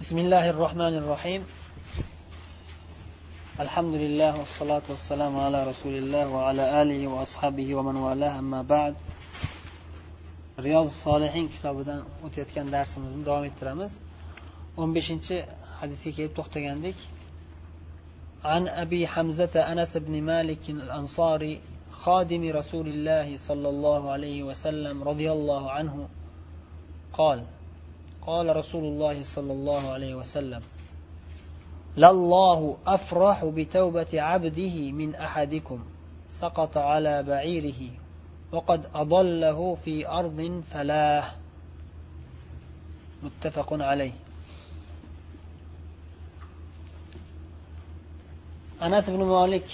بسم الله الرحمن الرحيم الحمد لله والصلاة والسلام على رسول الله وعلى آله وأصحابه ومن والاه أما بعد رياض الصالحين kitobidan o'tayotgan darsimizni davom ettiramiz o'n beshinchi hadisga kelib to'xtagandik عن أبي حمزة أنس بن مالك الأنصاري خادم رسول الله صلى الله عليه وسلم رضي الله عنه قال قال رسول الله صلى الله عليه وسلم لله أفرح بتوبة عبده من أحدكم سقط على بعيره وقد أضله في أرض فلاه. متفق عليه. anas ibn molik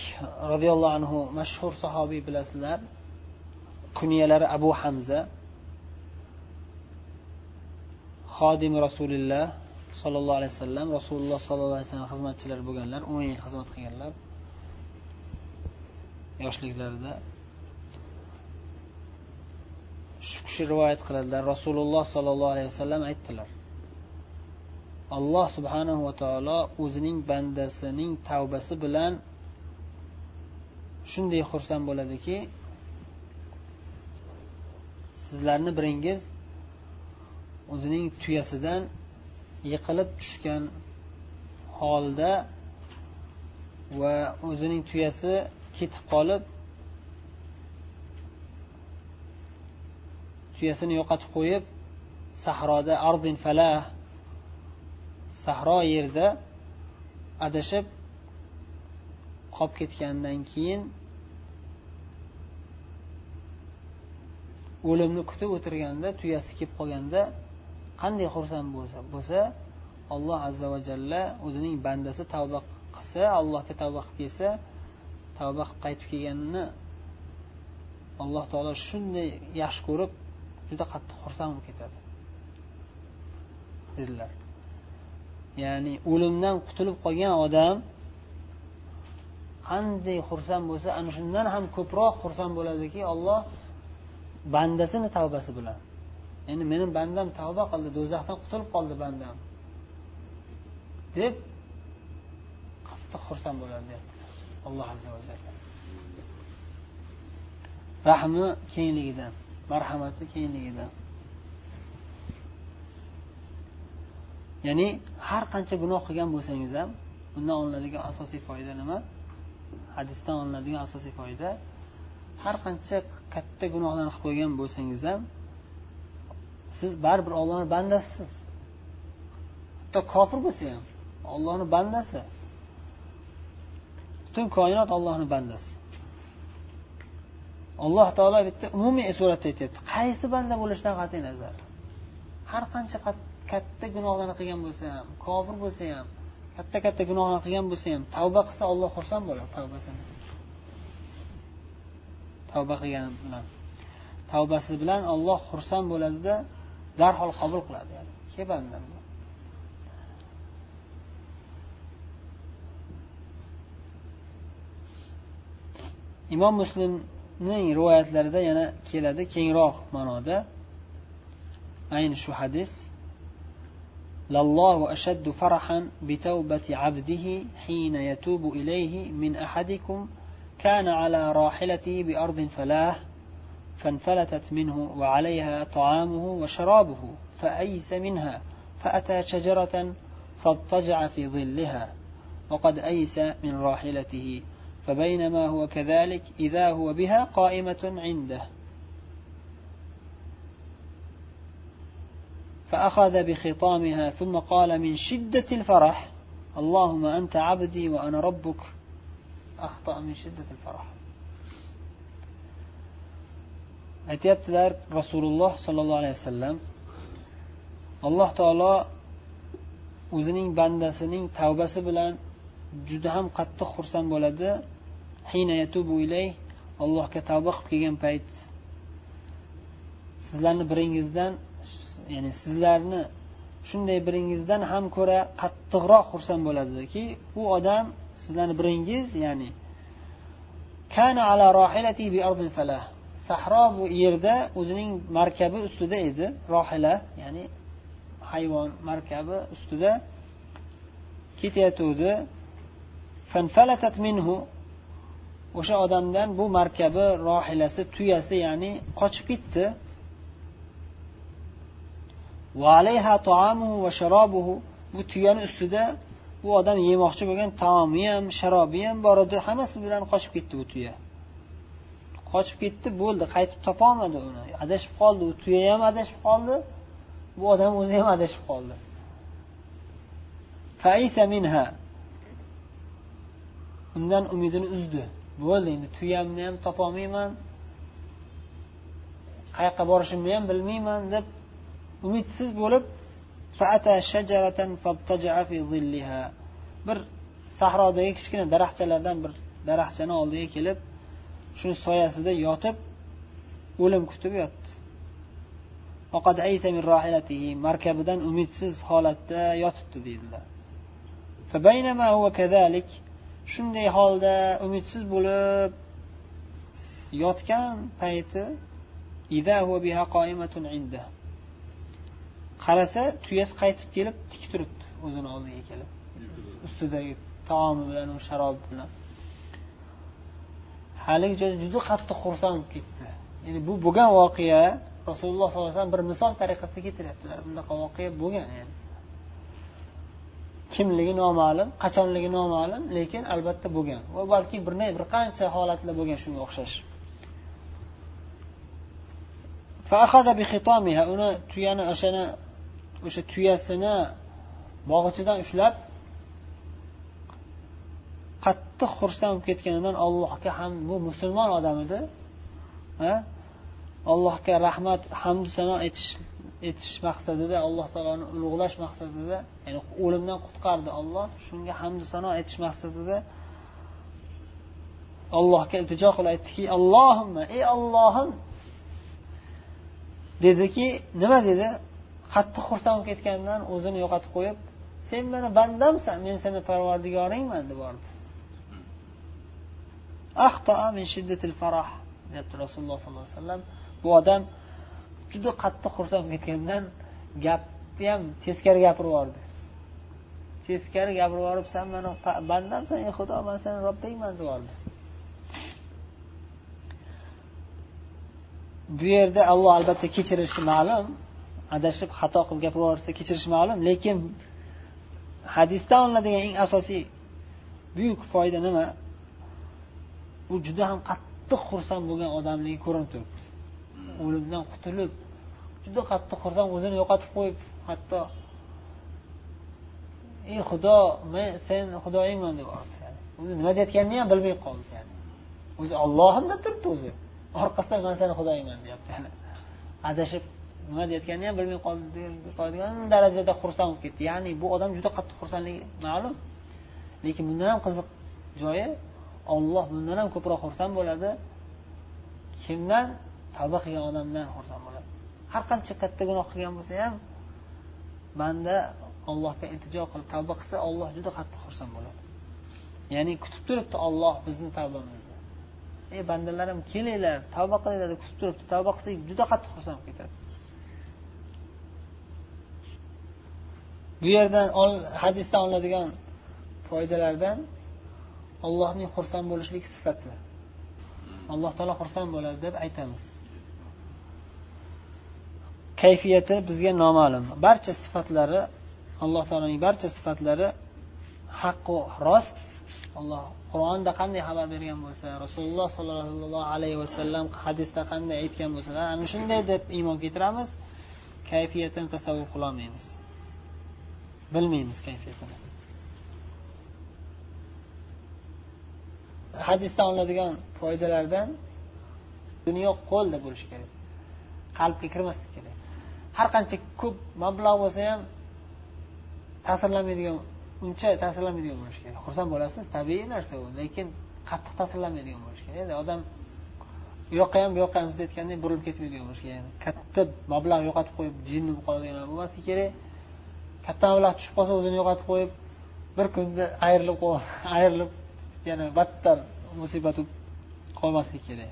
roziyallohu anhu mashhur sahobiy bilasizlar kunyalari abu hamza xodimi rasulilloh sollallohu alayhi vasallam rasululloh sollallohu alayhi vasallam xizmatchilari bo'lganlar o'n yil xizmat qilganlar yoshliklarida. Shu kishi rivoyat qiladilar rasululloh sollallohu alayhi vasallam aytdilar alloh subhanahu va taolo o'zining bandasining tavbasi bilan shunday xursand bo'ladiki sizlarni biringiz o'zining tuyasidan yiqilib tushgan holda va o'zining tuyasi ketib qolib tuyasini yo'qotib qo'yib sahroda ardin falah sahro yerda adashib qolib ketgandan keyin o'limni kutib o'tirganda tuyasi kelib qolganda qanday xursand bo'lsa bo'lsa alloh azza va jalla o'zining bandasi tavba qilsa allohga tavba qilib kelsa tavba qilib qaytib kelganini alloh taolo shunday yaxshi ko'rib juda qattiq xursand bo'lib ketadi dedilar. Ya'ni o'limdan qutulib qolgan odam qanday xursand bo'lsa ana shundan ham ko'proq xursand bo'ladiki olloh bandasini tavbasi bilan endi meni bandam tavba qildi do'zaxdan qutulib qoldi bandam. Deb qattiq xursand bo'ladi deyaptilar alloh azza va jalla. Rahmi kengligidan marhamati kengligidan ya'ni har qancha gunoh qilgan bo'lsangiz ham bundan olinadigan asosiy foyda nima? Hadisdan olinadigan asosiy foyda har qancha katta gunohlarni qilib qo'ygan bo'lsangiz ham siz baribir ollohni bandasisiz hatto kofir bo'lsa ham ollohni bandasi. Butun koinot ollohni bandasi. Alloh taolo bitta umumiy suratda aytyapti. Qaysi banda bo'lishidan qat'iy nazar? Har qancha katta gunohlarni qilgan bo'lsa ham kofir bo'lsa ham katta katta gunohlarni qilgan bo'lsa ham tavba qilsa olloh xursand bo'ladi tavbasini tavba qilgani bilan. Tavbasi bilan olloh xursand bo'ladida darhol qabul qiladi yani ke bandam imom muslimning rivoyatlarida yana keladi kengroq ma'noda ayni shu hadis لله أشد فرحا بتوبة عبده حين يتوب إليه من أحدكم كان على راحلته بأرض فلاه فانفلتت منه وعليها طعامه وشرابه فأيس منها فأتى شجرة فاضطجع في ظلها وقد أيس من راحلته فبينما هو كذلك إذا هو بها قائمة عنده. فأخذ بخطامها ثم قال من شدة الفرح اللهم أنت عبدي وأنا ربك. أخطأ من شدة الفرح. Aytyaptilar rasululloh sollallohu alayhi vasallam alloh taolo o'zining bandasining tavbasi bilan juda ham qattiq xursand bo'ladi. Allohga tavba qilib kelgan payt sizlarni biringizdan ya'ni sizlarni shunday biringizdan ham ko'ra qattiqroq xursand bo'ladiki u odam sizlarni biringiz ya'ni kana ala rohilati bi ardil falah. Sahro bu yerda o'zining markabi ustida edi. Rohila ya'ni hayvon markabi ustida ketayotgandi. Fanfalatat minhu. O'sha odamdan bu markabi rohilasi tuyasi ya'ni qochib ketdi. Bu tuyani ustida bu odam yemoqchi bo'lgan taomi ham sharobi ham bor edi. Hammasi bilan qochib ketdi bu tuya. Qochib ketdi bo'ldi qaytib topolmadi uni. Adashib qoldi u tuya ham adashib qoldi bu odam o'zi ham adashib qoldi. Minha. Undan umidini uzdi. Bo'ldi endi tuyamni ham topolmayman qayoqqa borishimni ham bilmayman deb umidsiz bo'lib bir sahrodagi kichkina daraxtchalardan bir daraxtchani oldiga kelib shuni soyasida yotib o'lim kutib yotdi. Markabidan umidsiz holatda yotibdi deydilar. Shunday holda umidsiz bo'lib yotgan payti qarasa tuyasi qaytib kelib tik turibdi o'zini oldiga kelib. Ustidagi taomi bilan u sharobi bilan. Haligi joyda juda qattiq xursand bo'lib ketdi. Ya'ni bu bo'lgan voqea rasululloh sollallohu alayhi vasallam bir misol tariqasida keltiryaptilar. Bunaqa voqea bo'lgan yani. Kimligi noma'lum qachonligi noma'lum lekin albatta bo'lgan. Va balki bir bir qancha holatlar bo'lgan shunga o'xshash. Uni tuyani o'shani o'sha tuyasini bog'ichidan ushlab qattiq xursand bo'lib ketganidan allohga ham bu musulmon odam edi. Allohga rahmat hamdu sano etish etish maqsadida alloh taoloni ulug'lash maqsadida ya'ni o'limdan qutqardi olloh shunga hamdu sano etish maqsadida allohga iltijo qilib aytdiki allohimma ey ollohim dediki nima dedi? Qattiq xursand bo'lib ketganidan o'zini yo'qotib qo'yib sen mani bandamsan men seni parvardigoringman deb yubordi deyapti rasululloh sollallohu alayhi vasallam bu odam juda qattiq xursand bo'lib ketganidan gapni ham teskari gapirib yubordi. Teskari gapirib yuborib san mani bandamsan ey xudo man seni robbingman deb yubordi. Bu yerda alloh albatta kechirishi ma'lum. Adashib xato qilib gapirib yuborsa kechirishi ma'lum lekin hadisdan olinadigan eng asosiy buyuk foyda nima? U juda ham qattiq xursand bo'lgan odamligi ko'rinib turibdi. O'limdan qutulib juda qattiq xursand o'zini yo'qotib qo'yib hatto ey xudo men sen xudoyingman deb o'zi nima deyayotganini ham bilmay qoldi yani. O'zi ollohim deb turibdi o'zi. Orqasidan man seni xudoyingman deyapti yani. Adashib nima deyayotganini ham bilmay qoladigan darajada xursand bo'lib ketdi. Ya'ni bu odam juda qattiq xursandligi ma'lum. Lekin bundan ham qiziq joyi olloh bundan ham ko'proq xursand bo'ladi. Kimdan? Tavba qilgan odamdan xursand bo'ladi. Har qancha katta gunoh qilgan bo'lsa ham banda allohga iltijo qilib tavba qilsa olloh juda qattiq xursand bo'ladi. Ya'ni kutib turibdi olloh bizni tavbamizni. Ey bandalarim kelinglar tavba qilinglar deb kutib turibdi. Tavba qilsak juda qattiq xursand bo'lib ketadi. Bu yerdan hadisdan olinadigan foydalardan allohning xursand bo'lishlik sifati. Alloh taolo xursand bo'ladi deb aytamiz. Kayfiyati bizga noma'lum. Barcha sifatlari alloh taoloning barcha sifatlari haqqu rost. Alloh qur'onda qanday xabar bergan bo'lsa rasululloh sollallohu alayhi vasallam hadisda qanday aytgan bo'lsalar ana shunday deb iymon keltiramiz. Kayfiyatini tasavvur qilolmaymiz. Bilmaymiz kayfiyatini hadisdan olinadigan foydalardan dunyo qo'lda bo'lishi kerak. Qalbga kirmaslik kerak. Har qancha ko'p mablag' bo'lsa ham ta'sirlanmaydigan uncha ta'sirlanmaydigan bo'lishi kerak. Xursand bo'lasiz tabiiy narsa u lekin qattiq ta'sirlanmaydigan bo'lishi kerak. Odam u yoqqa ham bu yoqqa ham siz aytgandek burilib ketmaydigan bo'lishi kerak. Katta mablag' yo'qotib qo'yib jinni bo'lib qoladigan bo'lmasligi kerak. Katta mablag' tushib qolsa o'zini yo'qotib qo'yib bir kunda ayrilib ayrilib yana battar musibat bo'lib qolmasligi kerak.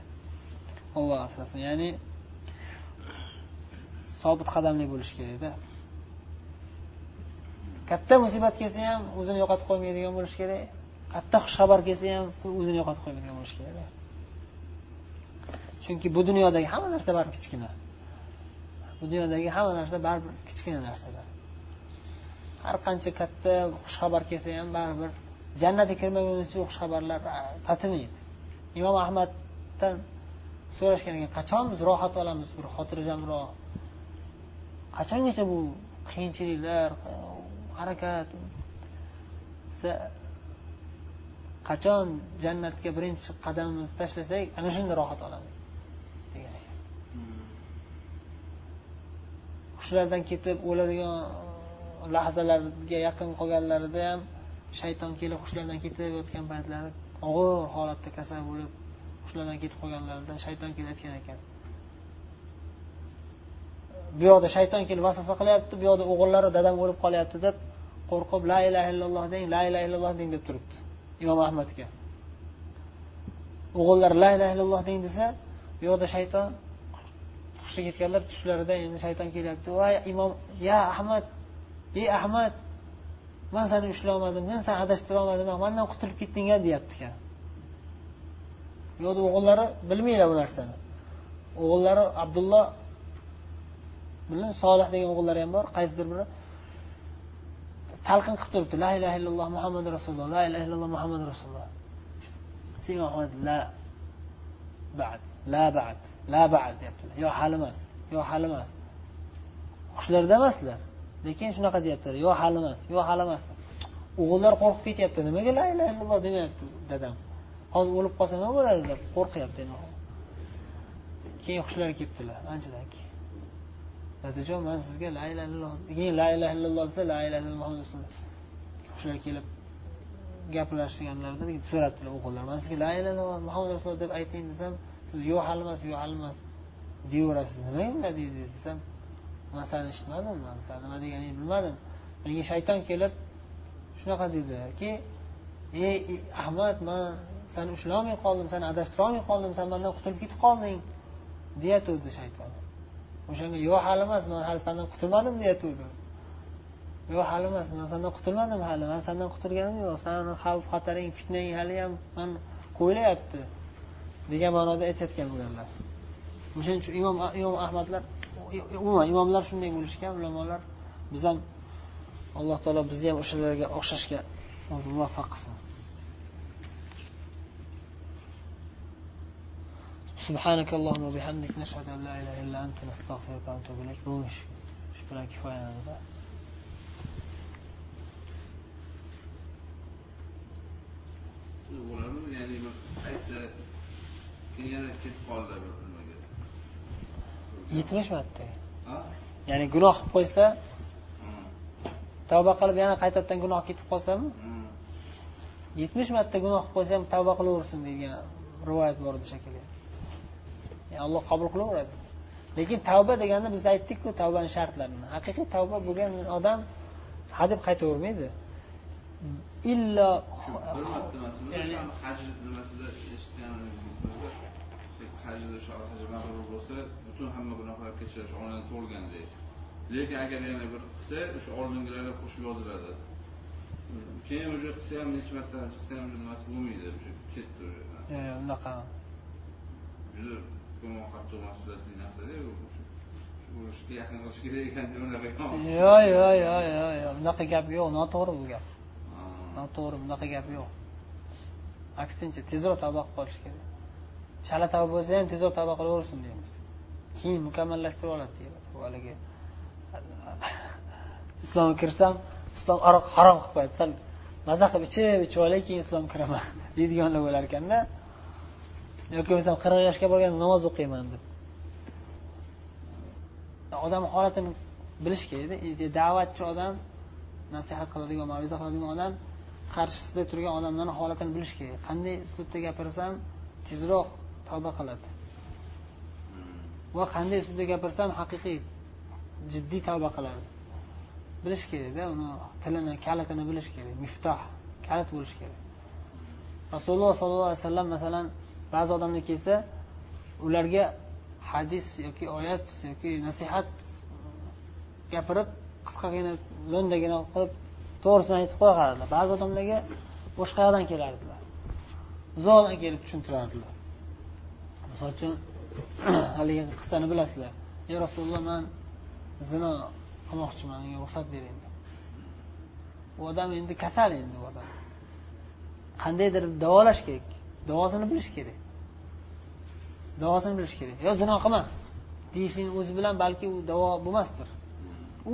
Alloh asrasin. Ya'ni sobit qadamli bo'lish kerakda katta musibat kelsa ham o'zini yo'qotib qo'ymaydigan bo'lish kerak. Katta xushxabar kelsa ham o'zini yo'qotib qo'ymaydigan bo'lish kerak chunki bu dunyodagi hamma narsa baribir kichkina. Bu dunyodagi hamma narsa baribir kichkina narsalar. Har qancha katta xushxabar kelsa ham baribir jannatga kirmaguncha u xabarlar tatimaydi imom ahmaddan so'rashgan ekan qachon biz rohat olamiz bir xotirjamroq? Qachongacha bu qiyinchiliklar harakat? Qachon jannatga birinchi qadamimizni tashlasak ana shunda rohat olamiz degan ekan. Hushlardan ketib o'ladigan lahzalarga yaqin qolganlarida ham shayton kelib hushlardan ketib yotgan paytlarida og'ir holatda kasal bo'lib hushlardan ketib qolganlarida shayton kelayotgan ekan. Bu yoqda shayton kelib vasvasa qilyapti bu yoqda o'g'illari dadam o'lib qolyapti deb qo'rqib la ilaha illalloh deng la ilaha illalloh deng deb turibdi imom ahmadga. O'g'illari la ilaha illalloh deng desa bu yoqda shayton hushga ketganlar tushlarida endi shayton kelyapti. Voy imom ya ahmad ey ahmad man seni ushlolmadim men seni adashtira olmadim mandan qutulib ketding a deyapti ekan. Bu yoqda o'g'illari bilmaylar bu narsani. O'g'illari abdulloh bilan solih degan o'g'illari ham bor qaysidir biri. Talqin qilib turibdi. La ilaha illalloh muhammad rasululloh la ilaha illalloh muhammad rasululloh. Sen ahmad la bad la bad la bad deyaptilar. Yo hali emas yo hali emas. Hushlarida emaslar. Lekin shunaqa deyaptilar yo hali emas yo hali emas. O'g'illar qo'rqib ketyapti nimaga la ilaha illalloh demayapti dadam? Hozir o'lib qolsa nima bo'ladi deb qo'rqyapti keyin hushlari kelibdilar anchadan keyin. Dadajon man sizga la ilaha illalloh keyin la ilaha illalloh desa la ilaha illalloh muhammad rasululloh hushlari kelib gaplashganlarida so'rabdilar o'g'illar man sizga la ilaha illalloh muhammad rasululloh deb ayting desam siz yo'q hali emas yo'q hali emas deyaverasiz. Nimaga unday deydi desam man eshitmadim man nima deganingni bilmadim. Menga shayton kelib shunaqa dediki ey ahmad man sani ushlolmay qoldim sani adashtirolmay qoldim san mandan qutulib ketib qolding deyatuvdi shayton. O'shanga yo'q hali emas man hali sandan qutulmadim deyatuvdi yo'q hali emas man sandan qutulmadim hali man sandan qutulganim yo'q sani xavf xataring fitnang haliyam man qo'yilyapti degan ma'noda aytayotgan bo'lganlar o'shaning uchun imom imom ahmadlar umuman imomlar shunday bo'lishgan ulamolar biz ham alloh taolo bizni ham o'shalarga o'xshashga muvaffaq qilsin سبحانك اللهم وبحمدك نشهد أن لا إله إلا أنت نستغفرك ونتوب إليك بوش شكرا كفاية نزال ya'ni aytsa keyin yana ketib qoldi nimaga yetmish marta. Ya'ni gunoh qilib qo'ysa tavba qilib yana qaytadan gunoh ketib qolsami? yetmish marta gunoh qilib qo'ysa ham tavba qilaversin degan rivoyat bor edi shekilli alloh qabul qilaveradi. Lekin tavba deganda biz aytdikku tavbani shartlarini haqiqiy tavba bo'lgan odam hadeb qaytavermaydi. Illo haj nimasida eshitgan hajda haj mag'rur bo'lsa butun hamma gunohlar kechirish olinib to'lgan deydi. Lekin agar yana bir qilsa o'sha oldingilarga qo'shib yoziladi. Keyin уже qilsa ham necha marta chiqsa ham nimasi bo'lmaydi o'sha ketdi уже unaqa. Juda qattiq mas'uliyatli narsada urushga yaqin qilish kerak ekan deb unaqa yo'q yo'q yo'q yo'q yo'q bunaqa gap yo'q noto'g'ri bu gap. Noto'g'ri bunaqa gap yo'q. Aksincha tezroq tavba qilib qolish kerak shala tavba bo'lsa ham tezroq tavba qilaversin deymiz. Keyin mukammallashtirib oladi deyiladi haligi islomga kirsam islom aroq harom qilib qo'yadi. Sal maza qilib ichib ichib olay keyin islomga kiraman deydiganlar bo'lar ekanda. Yoki bo'lmasam qirq yoshga borganda namoz o'qiyman deb. Odam holatini bilish kerak da'vatchi odam nasihat qiladigan maviza qiladigan odam qarshisida turgan odamlarni holatini bilish kerak. Qanday uslubda gapirsam tezroq tavba qiladi. Va qanday uslubda gapirsam haqiqiy jiddiy tavba qiladi. Bilish kerakda uni tilini kalitini bilish kerak miftoh kalit bo'lishi kerak. Rasululloh sollallohu alayhi vasallam masalan ba'zi odamlar kelsa ularga hadis yoki oyat yoki nasihat gapirib qisqagina lo'ndagina qilib to'g'risini aytib qo'ya qoladilar ba'zi odamlarga boshqa yoqdan kelardilar. Uzoqdan kelib tushuntirardilar misol uchun haligi qissani bilasizlar. Ey rasululloh man zino qilmoqchiman menga ruxsat bering u odam endi kasal endi u odam. Qandaydir davolash kerak davosini bilish kerak. Davosini bilish kerak. Yo zino qilma deyishlikni o'zi bilan balki u davo bo'lmasdir.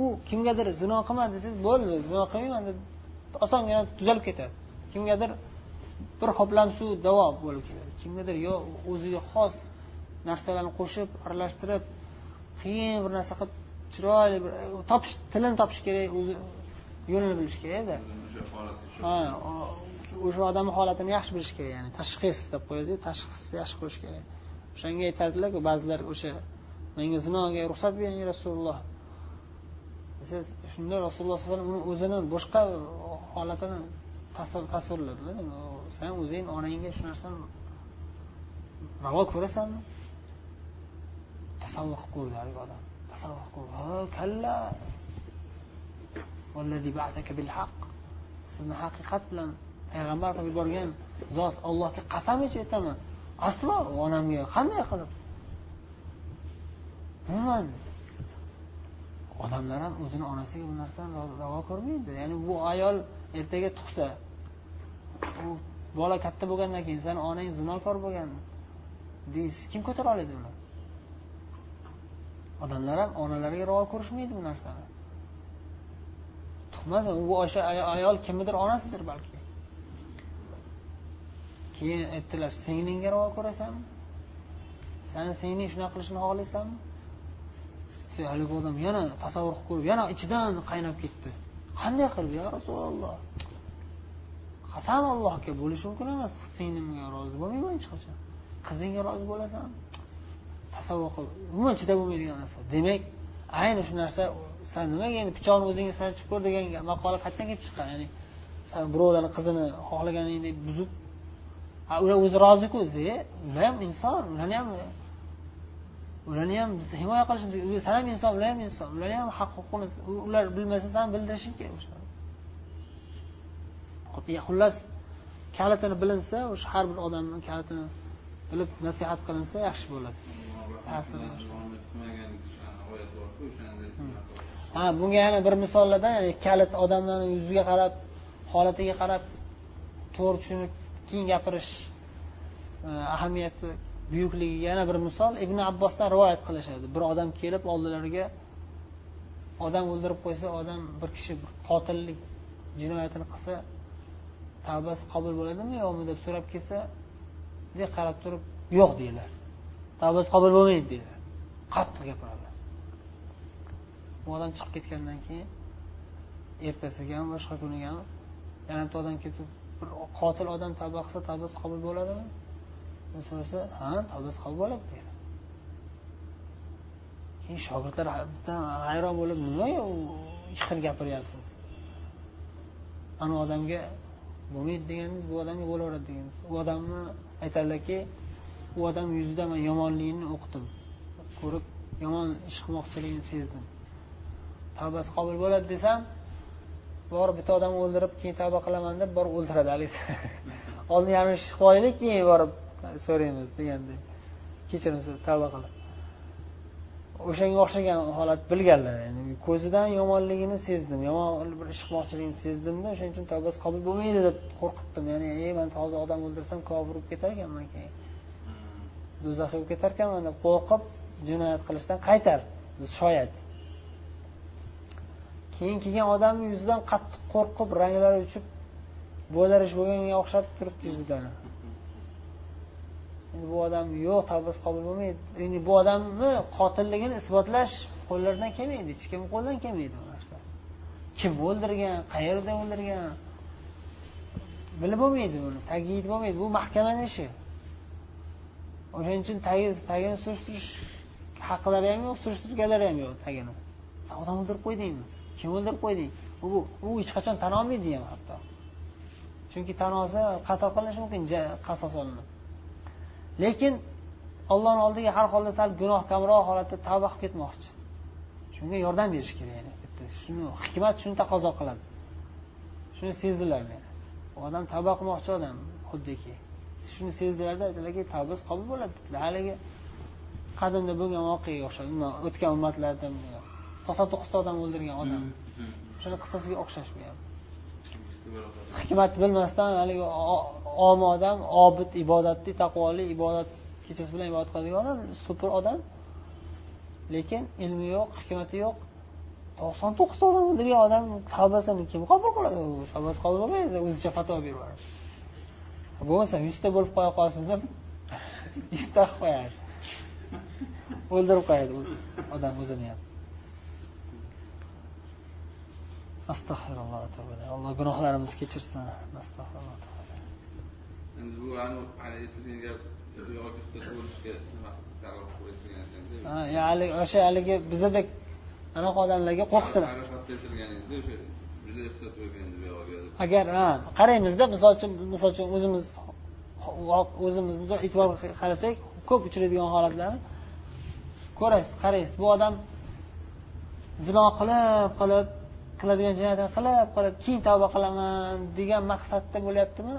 U kimgadir zino qilma desangiz bo'ldi zino qilmayman deb osongina tuzalib ketadi. Kimgadir bir hoplam suv davo bo'lib keladi. Kimgadir yo o'ziga xos narsalarni qo'shib aralashtirib qiyin bir narsa qilib chiroyli bir topish tilini topish kerak o'zi yo'lini bilish kerakda ha o'sha odamni holatini yaxshi bilish kerak ya'ni tashxis deb qo'yadiyu tashxisni yaxshi qo'yish kerak. O'shanga aytadilarku ba'zilar o'sha menga zinoga ruxsat bering rasululloh. Desangiz shunda rasululloh sallallohu alayhi vasallam uni o'zini boshqa holatini tasvirladilar san o'zing onangga shu narsani ravo ko'rasanmi? Tasavvur qilib ko'rdi haligi odam. Tasavvur qilib ko'rdi ha kalla. Sizni haqiqat bilan payg'ambar qilib yuborgan zot allohga qasam ichib aytaman. Aslo onamga qanday qilib? Umuman. Odamlar ham o'zini onasiga bu narsani ravo ko'rmaydi. Ya'ni bu ayol ertaga tug'sa u bola katta bo'lgandan keyin sani onang zinokor bo'lgan deysiz kim ko'tara oladi uni? Odamlar ham onalariga ravo ko'rishmaydi bu narsani. Tug'mas u o'sha ayol kimnidir onasidir balki. Keyin aytdilar singlingga ravo ko'rasanmi sani singling shunaqa qilishini xohlaysanmi? Haligi odam yana tasavvur qilib ko'rib yana ichidan qaynab ketdi. Qanday qilib yo rasululloh? Qasam allohga bo'lishi mumkin emas. Singlimga rozi bo'lmayman hech qachon. Qizingga rozi bo'lasan. Tasavvur qil. Umuman chidab bo'lmaydigan narsa. Demak ayni shu narsa san nimaga endi pichoqni o'zingga sanchib ko'r degan maqola qayerdan kelib chiqqan? Ya'ni san birovlarni qizini xohlaganingdek buzib ular o'zi roziku e, ular ham inson ularni ham ularni ham biz himoya qilishimiz san ham inson ular ham inson ularni ham haq huquqini ular bilmasa san bildirishing kerak o'sha xullas kalitini bilinsa o'sha har bir odamni kalitini bilib nasihat qilinsa yaxshi bo'ladi. Ta'sir ha bunga yana bir misollardan kalit odamlarni yuziga qarab holatiga qarab to'g'ri tushunib keyin gapirish e, ahamiyati buyukligiga yana bir misol. Ibn abbosdan rivoyat qilishadi. Bir odam kelib oldilariga odam o'ldirib qo'ysa odam bir kishi qotillik jinoyatini qilsa tavbasi qabul bo'ladimi yo'qmi deb so'rab kelsa bunday qarab turib yo'q deydilar. Tavbasi qabul bo'lmaydi deydilar. Qattiq gapiradilar bu odam chiqib ketgandan keyin ertasiga ham boshqa kuniga ham yana bitta odam ketib bir qotil odam tavba qilsa tavbasi qabul bo'ladimi? Deb so'rasa ha tavbasi qabul bo'ladi deydi. Keyin shogirdlar hayron bo'lib nima u ikki xil gapiryapsiz? Ana odamga bo'lmaydi deganingiz bu odamga bo'laveradi deganingiz. U odamni aytadilarki u odam yuzida man yomonligini o'qidim ko'rib yomon ish qilmoqchiligini sezdim. Tavbasi qabul bo'ladi desam borib bitta odamni o'ldirib keyin tavba qilaman deb borib o'ldiradi haligi oldin yarim ish keyin borib so'raymiz deganday kechirim tavba qilib. O'shanga o'xshagan holat bilganlar. Yani ko'zidan yomonligini sezdim yomon bir ish qilmoqchiligini sezdimda o'shaning uchun tavbasi qabul bo'lmaydi deb qo'rqitdim ya'ni ey man hozir odam o'ldirsam kofir bo'lib ketar ekanman keyin do'zaxiy bo'lib ketar ekanman deb qo'rqib jinoyat qilishdan qaytar shoyat. Keyin kelgan odamni yuzidan qattiq qo'rqib ranglari uchib bo'darish bo'lganga o'xshab turibdi yuzidan endi bu odam yo'q tavbasi qabul bo'lmaydi. Endi bu odamni qotilligini isbotlash qo'llaridan kelmaydi hech kimni qo'lidan kelmaydi bu narsa. Kim o'ldirgan qayerda o'ldirgan? Bilib bo'lmaydi buni tagyid bo'lmaydi. Bu mahkamani ishi. O'shaning uchun tagini surishtirish haqlari ham yo'q surishtirganlari ham yo'q tagini. San odam o'ldirib qo'ydingmi? Kim o'ldirib qo'yding u u hech qachon tan olmaydi ham hatto. Chunki tan olsa qatl qilinishi mumkin qasos olinib. Lekin ollohni oldiga har holda sal gunoh kamroq holatda tavba qilib ketmoqchi. Shunga yordam berish kerak yani shuni hikmat shuni taqozo qiladi. Shuni sezdilar odam tavba qilmoqchi odam xuddiki. Shuni sezdilarda aytdilarki tavbasi qabul bo'ladi dedilar haligi qadimda bo'lgan voqeaga o'xshadi o'tgan ummatlarda to'qqizta odam o'ldirgan odam. O'shani qissasiga o'xshash bu ham hikmat bilmasdan haligi omi odam obid ibodatli taqvoli ibodat kechasi bilan ibodat qiladigan odam super odam. Lekin ilmi yo'q hikmati yo'q. To'qson to'qqizta odam o'ldirgan odam tavbasini kim qabul qiladi? U tavbasi qabul bo'lmaydi o'zicha fatvo berib yuboradi bo'lmasam yuzta bo'lib qo'ya qolsin deb yuzta qilib qo'yadi o'ldirib qo'yadi odam o'zini ham. Astag'firulloh alloh gunohlarimizni kechirsin. Astag'firulloh endi bu aytilgan gap bo'lishga nima haligi o'sha haligi bizadek anaqa odamlarga qo'rqitdilar agar ha qaraymizda misol uchun misol uchun o'zimiz o'zimizni e'tibor qarasak ko'p uchraydigan holatlarni ko'rasiz qaraysiz bu odam zino qilib qilib qiladigan jinoyatini qilib qilib keyin tavba qilaman degan maqsadda bo'lyaptimi?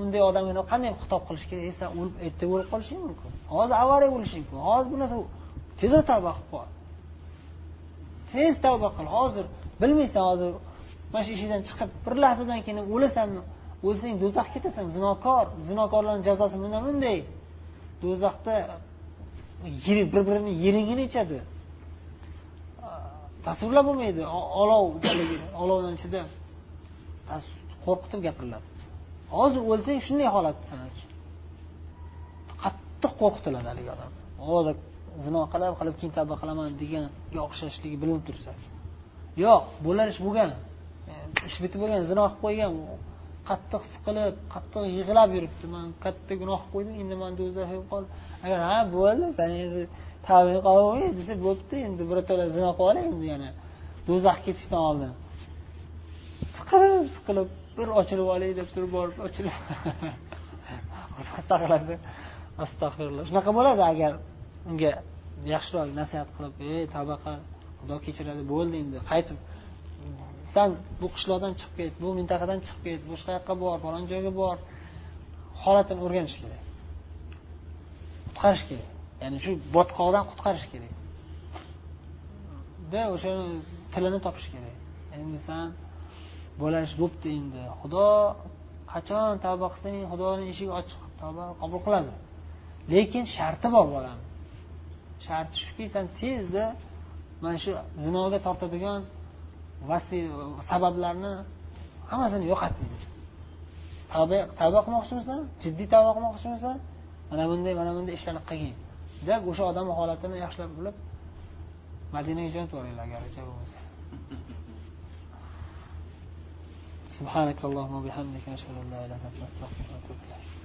Unday odamga qanday xitob qilish kerak? Esa o'lib ertaga o'lib qolishing mumkin. Hozir avariya bo'lishing mumkin. Hozir bu narsa tezroq tavba qilib qol. Tez tavba qil. Hozir bilmaysan hozir mana shu eshikdan chiqib bir lahzadan keyin o'lasanmi o'lsang do'zaxga ketasan zinokor. Zinokorlarni jazosi mana bunday. Do'zaxda bir birini yiringini ichadi. Tasvirlab bo'lmaydi olov olovni ichida qo'rqitib gapiriladi. Hozir o'lsang shunday holat sanaki qattiq qo'rqitiladi haligi odam. Hozir zino qilib qilib keyin tavba qilaman deganga o'xshashligi bilinib tursa. Yo'q bo'lar ish bo'lgan. E, ish bitib bo'lgan zino qilib qo'ygan qattiq siqilib qattiq yig'lab yuribdi. Man katta gunoh qo'ydim endi man do'zaxga qol agar ha bo'ldi san endi tavbang qabul bo'lmaydi desa bo'pti endi birato'la zino qilib olay endi yana do'zaxga ketishdan oldin. Siqilib siqilib bir ochilib olay deb turib borib ochilib. Saqlasin astag'firulloh. Shunaqa bo'ladi agar unga yaxshiroq nasihat qilib ey tavba qil xudo kechiradi bo'ldi endi qaytib san bu qishloqdan chiqib ket bu mintaqadan chiqib ket boshqa yoqqa bor falon joyga bor. Holatini o'rganish kerak. Qutqarish kerak. Ya'ni shu botqoqdan qutqarish kerak. Da tilini topish kerak. Endi san bo'lash bo'libdi endi. Xudo qachon tavba qilsang xudoni eshigi ochiq tavba qabul qiladi. Lekin sharti bor bolani sharti shuki san tezda mana shu zinoga tortadigan sabablarni hammasini yo'qotib tavba tavba qilmoqchimisan jiddiy tavba qilmoqchimisan mana bunday mana bunday ishlarni qilgin deb o'sha odamni holatini yaxshilab bilib madinaga jo'natib yuboringlar agar bo'lmasa سبحانك اللهم وبحمدك أشهد أن لا إله إلا أنت أستغفرك وأتوب إليك